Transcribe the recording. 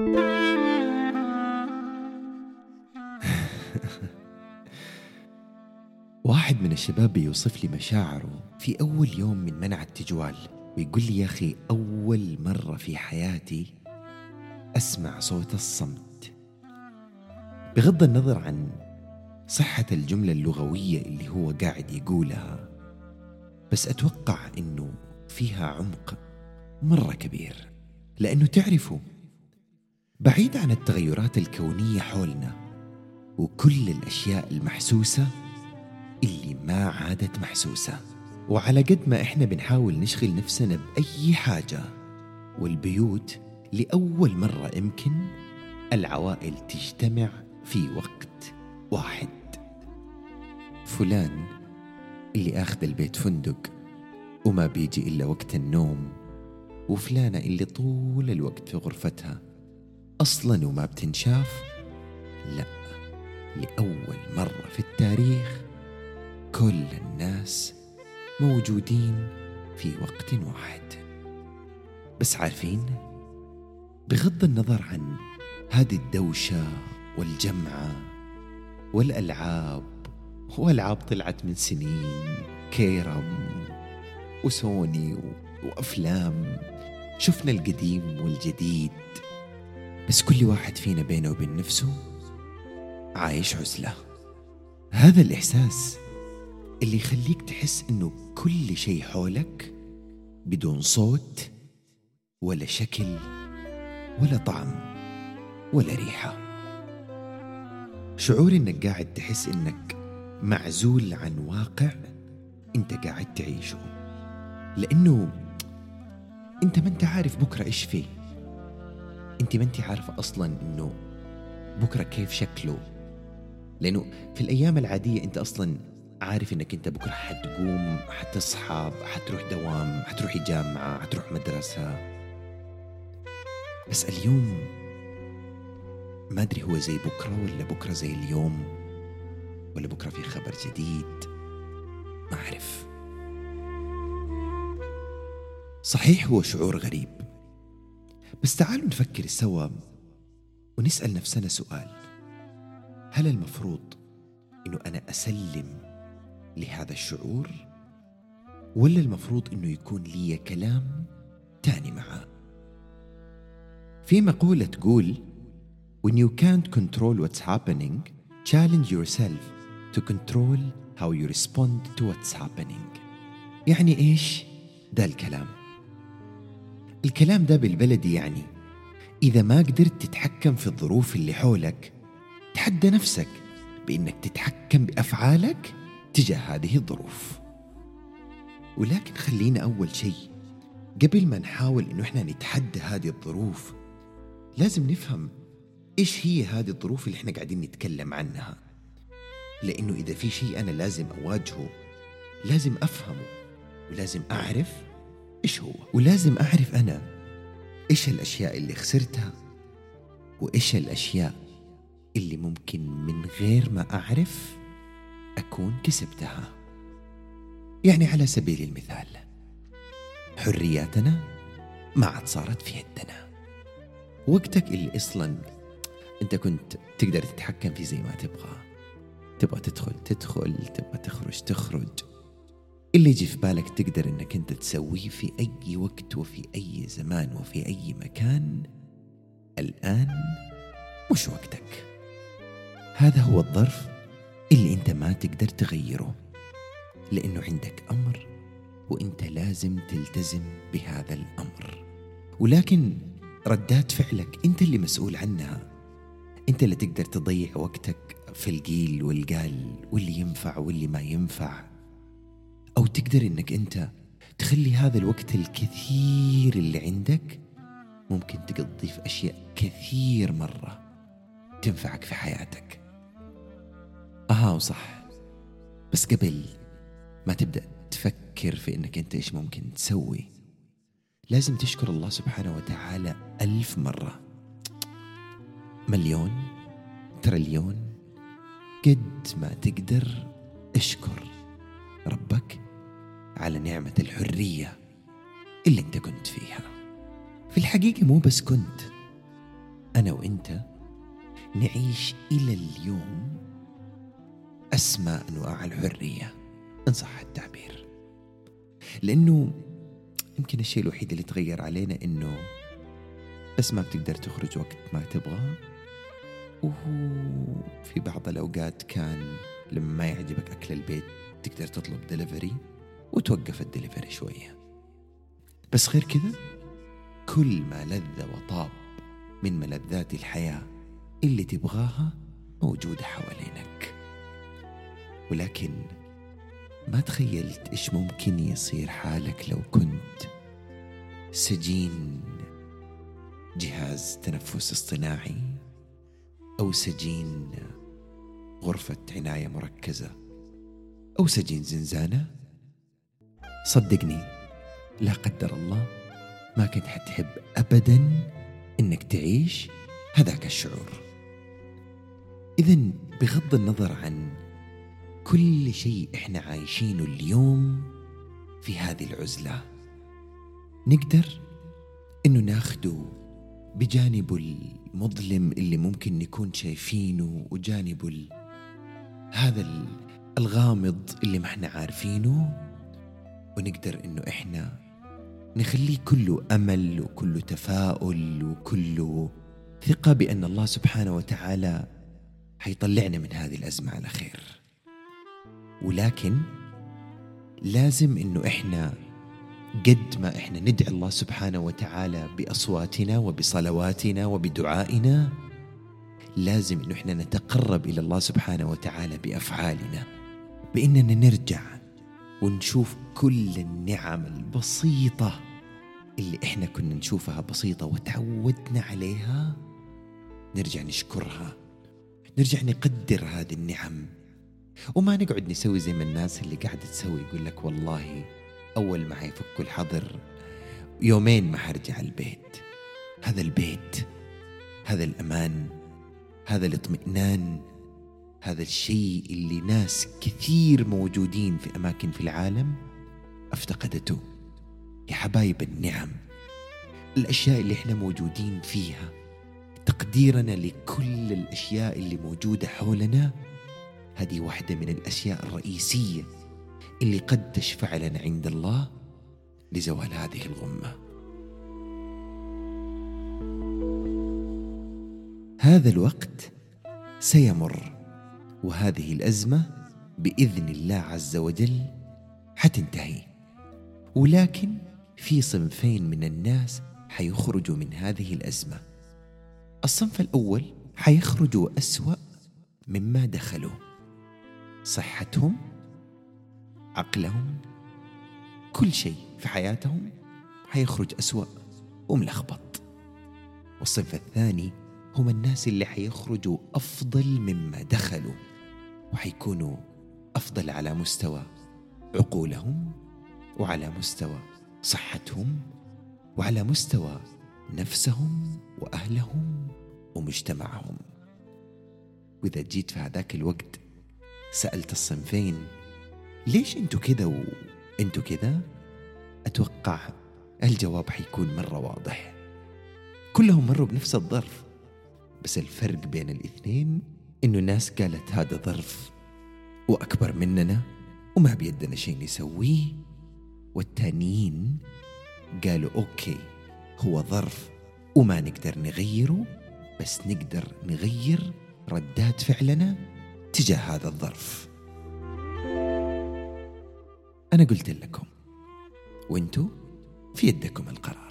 واحد من الشباب بيوصف لي مشاعره في أول يوم من منع التجوال ويقول لي يا أخي أول مرة في حياتي أسمع صوت الصمت. بغض النظر عن صحة الجملة اللغوية اللي هو قاعد يقولها بس أتوقع أنه فيها عمق مرة كبير لأنه تعرفوا بعيد عن التغيرات الكونية حولنا وكل الأشياء المحسوسة اللي ما عادت محسوسة. وعلى قد ما إحنا بنحاول نشغل نفسنا بأي حاجة والبيوت لأول مرة يمكن العوائل تجتمع في وقت واحد. فلان اللي آخذ البيت فندق وما بيجي إلا وقت النوم وفلانة اللي طول الوقت في غرفتها. أصلا وما بتنشاف؟ لا لأول مرة في التاريخ كل الناس موجودين في وقت واحد. بس عارفين؟ بغض النظر عن هذه الدوشة والجمعة والألعاب وألعاب طلعت من سنين كيرم وسوني وأفلام شفنا القديم والجديد. بس كل واحد فينا بينه وبين نفسه عايش عزلة. هذا الإحساس اللي يخليك تحس إنه كل شيء حولك بدون صوت ولا شكل ولا طعم ولا ريحة. شعور إنك قاعد تحس إنك معزول عن واقع أنت قاعد تعيشه. لأنه أنت ما أنت عارف بكرة إيش فيه. أنت ما أنت عارفة أصلا إنه بكرة كيف شكله. لأنه في الأيام العادية أنت أصلا عارف إنك أنت بكرة حتقوم حتصحى حتروح دوام حتروحي جامعة حتروح مدرسة. بس اليوم ما أدري هو زي بكرة ولا بكرة زي اليوم ولا بكرة في خبر جديد. ما أعرف. صحيح هو شعور غريب. بس تعالوا نفكر سوا ونسأل نفسنا سؤال. هل المفروض إنه أنا أسلم لهذا الشعور ولا المفروض إنه يكون لي كلام تاني معاه في مقولة تقول When you can't control what's happening challenge yourself to control how you respond to what's happening. يعني إيش؟ ده الكلام. الكلام ده بالبلدي يعني. إذا ما قدرت تتحكم في الظروف اللي حولك تحدى نفسك بإنك تتحكم بأفعالك تجاه هذه الظروف. ولكن خلينا أول شيء قبل ما نحاول إنه إحنا نتحدى هذه الظروف لازم نفهم إيش هي هذه الظروف اللي إحنا قاعدين نتكلم عنها. لأنه إذا في شيء أنا لازم أواجهه لازم أفهمه ولازم أعرف إيش هو؟ ولازم أعرف أنا إيش الأشياء اللي خسرتها وإيش الأشياء اللي ممكن من غير ما أعرف أكون كسبتها. يعني على سبيل المثال حرياتنا ما عاد صارت في يدنا وقتك اللي أصلا أنت كنت تقدر تتحكم فيه زي ما تبغى. تبغى تدخل تدخل تبغى تخرج تخرج. اللي يجي في بالك تقدر إنك أنت تسويه في أي وقت وفي أي زمان وفي أي مكان. الآن مش وقتك. هذا هو الظرف اللي أنت ما تقدر تغيره لأنه عندك أمر وأنت لازم تلتزم بهذا الأمر. ولكن ردات فعلك أنت اللي مسؤول عنها. أنت اللي تقدر تضيع وقتك في القيل والقال واللي ينفع واللي ما ينفع. أو تقدر إنك أنت تخلي هذا الوقت الكثير اللي عندك ممكن تقضيه في أشياء كثير مرة تنفعك في حياتك. أها وصح. بس قبل ما تبدأ تفكر في إنك أنت إيش ممكن تسوي لازم تشكر الله سبحانه وتعالى ألف مرة. مليون تريليون قد ما تقدر أشكر. ربك على نعمة الحرية اللي انت كنت فيها. في الحقيقة مو بس كنت أنا وإنت نعيش إلى اليوم أسمى أنواع الحرية إن صح التعبير. لأنه يمكن الشيء الوحيد اللي تغير علينا إنه بس ما بتقدر تخرج وقت ما تبغى وفي بعض الأوقات كان لما ما يعجبك أكل البيت تقدر تطلب دليفري وتوقف الدليفري شوية. بس غير كذا كل ما لذ وطاب من ملذات الحياة اللي تبغاها موجودة حوالينك. ولكن ما تخيلت إيش ممكن يصير حالك لو كنت سجين جهاز تنفس اصطناعي أو سجين غرفة عناية مركزة. أو سجين زنزانة. صدقني لا قدر الله ما كنت حتحب أبدا إنك تعيش هذاك الشعور. إذا بغض النظر عن كل شيء إحنا عايشينه اليوم في هذه العزلة نقدر إنه ناخده بجانبه المظلم اللي ممكن نكون شايفينه وجانبه هذا الغامض اللي ما إحنا عارفينه ونقدر إنه إحنا نخليه كله أمل وكله تفاؤل وكله ثقة بأن الله سبحانه وتعالى حيطلعنا من هذه الأزمة على خير. ولكن لازم إنه إحنا قد ما إحنا ندعي الله سبحانه وتعالى بأصواتنا وبصلواتنا وبدعائنا لازم إنه إحنا نتقرب إلى الله سبحانه وتعالى بأفعالنا بإننا نرجع ونشوف كل النعم البسيطة اللي إحنا كنا نشوفها بسيطة وتعودنا عليها نرجع نشكرها نرجع نقدر هذه النعم. وما نقعد نسوي زي ما الناس اللي قاعدة تسوي يقول لك والله أول ما حيفكوا الحظر يومين ما حرجع البيت. هذا البيت هذا الأمان. هذا الاطمئنان هذا الشيء اللي ناس كثير موجودين في أماكن في العالم أفتقدته يا حبايب النعم. الأشياء اللي إحنا موجودين فيها تقديرنا لكل الأشياء اللي موجودة حولنا هذه واحدة من الأشياء الرئيسية اللي قد تشفع لنا عند الله لزوال هذه الغمة. هذا الوقت سيمر وهذه الأزمة بإذن الله عز وجل حتنتهي. ولكن في صنفين من الناس حيخرجوا من هذه الأزمة. الصنف الأول حيخرجوا أسوأ مما دخلوا صحتهم عقلهم كل شيء في حياتهم حيخرج أسوأ وملخبط. والصنف الثاني هم الناس اللي حيخرجوا أفضل مما دخلوا وحيكونوا أفضل على مستوى عقولهم وعلى مستوى صحتهم وعلى مستوى نفسهم وأهلهم ومجتمعهم. وإذا جيت في هذاك الوقت سألت الصنفين ليش أنتوا كذا وأنتوا كذا؟ أتوقع الجواب حيكون مرة واضح. كلهم مروا بنفس الظرف. بس الفرق بين الاثنين إنه الناس قالت هذا ظرف وأكبر مننا وما بيدنا شيء نسويه. والتانيين قالوا أوكي هو ظرف وما نقدر نغيره بس نقدر نغير ردات فعلنا تجاه هذا الظرف. أنا قلت لكم وإنتو في يدكم القرار.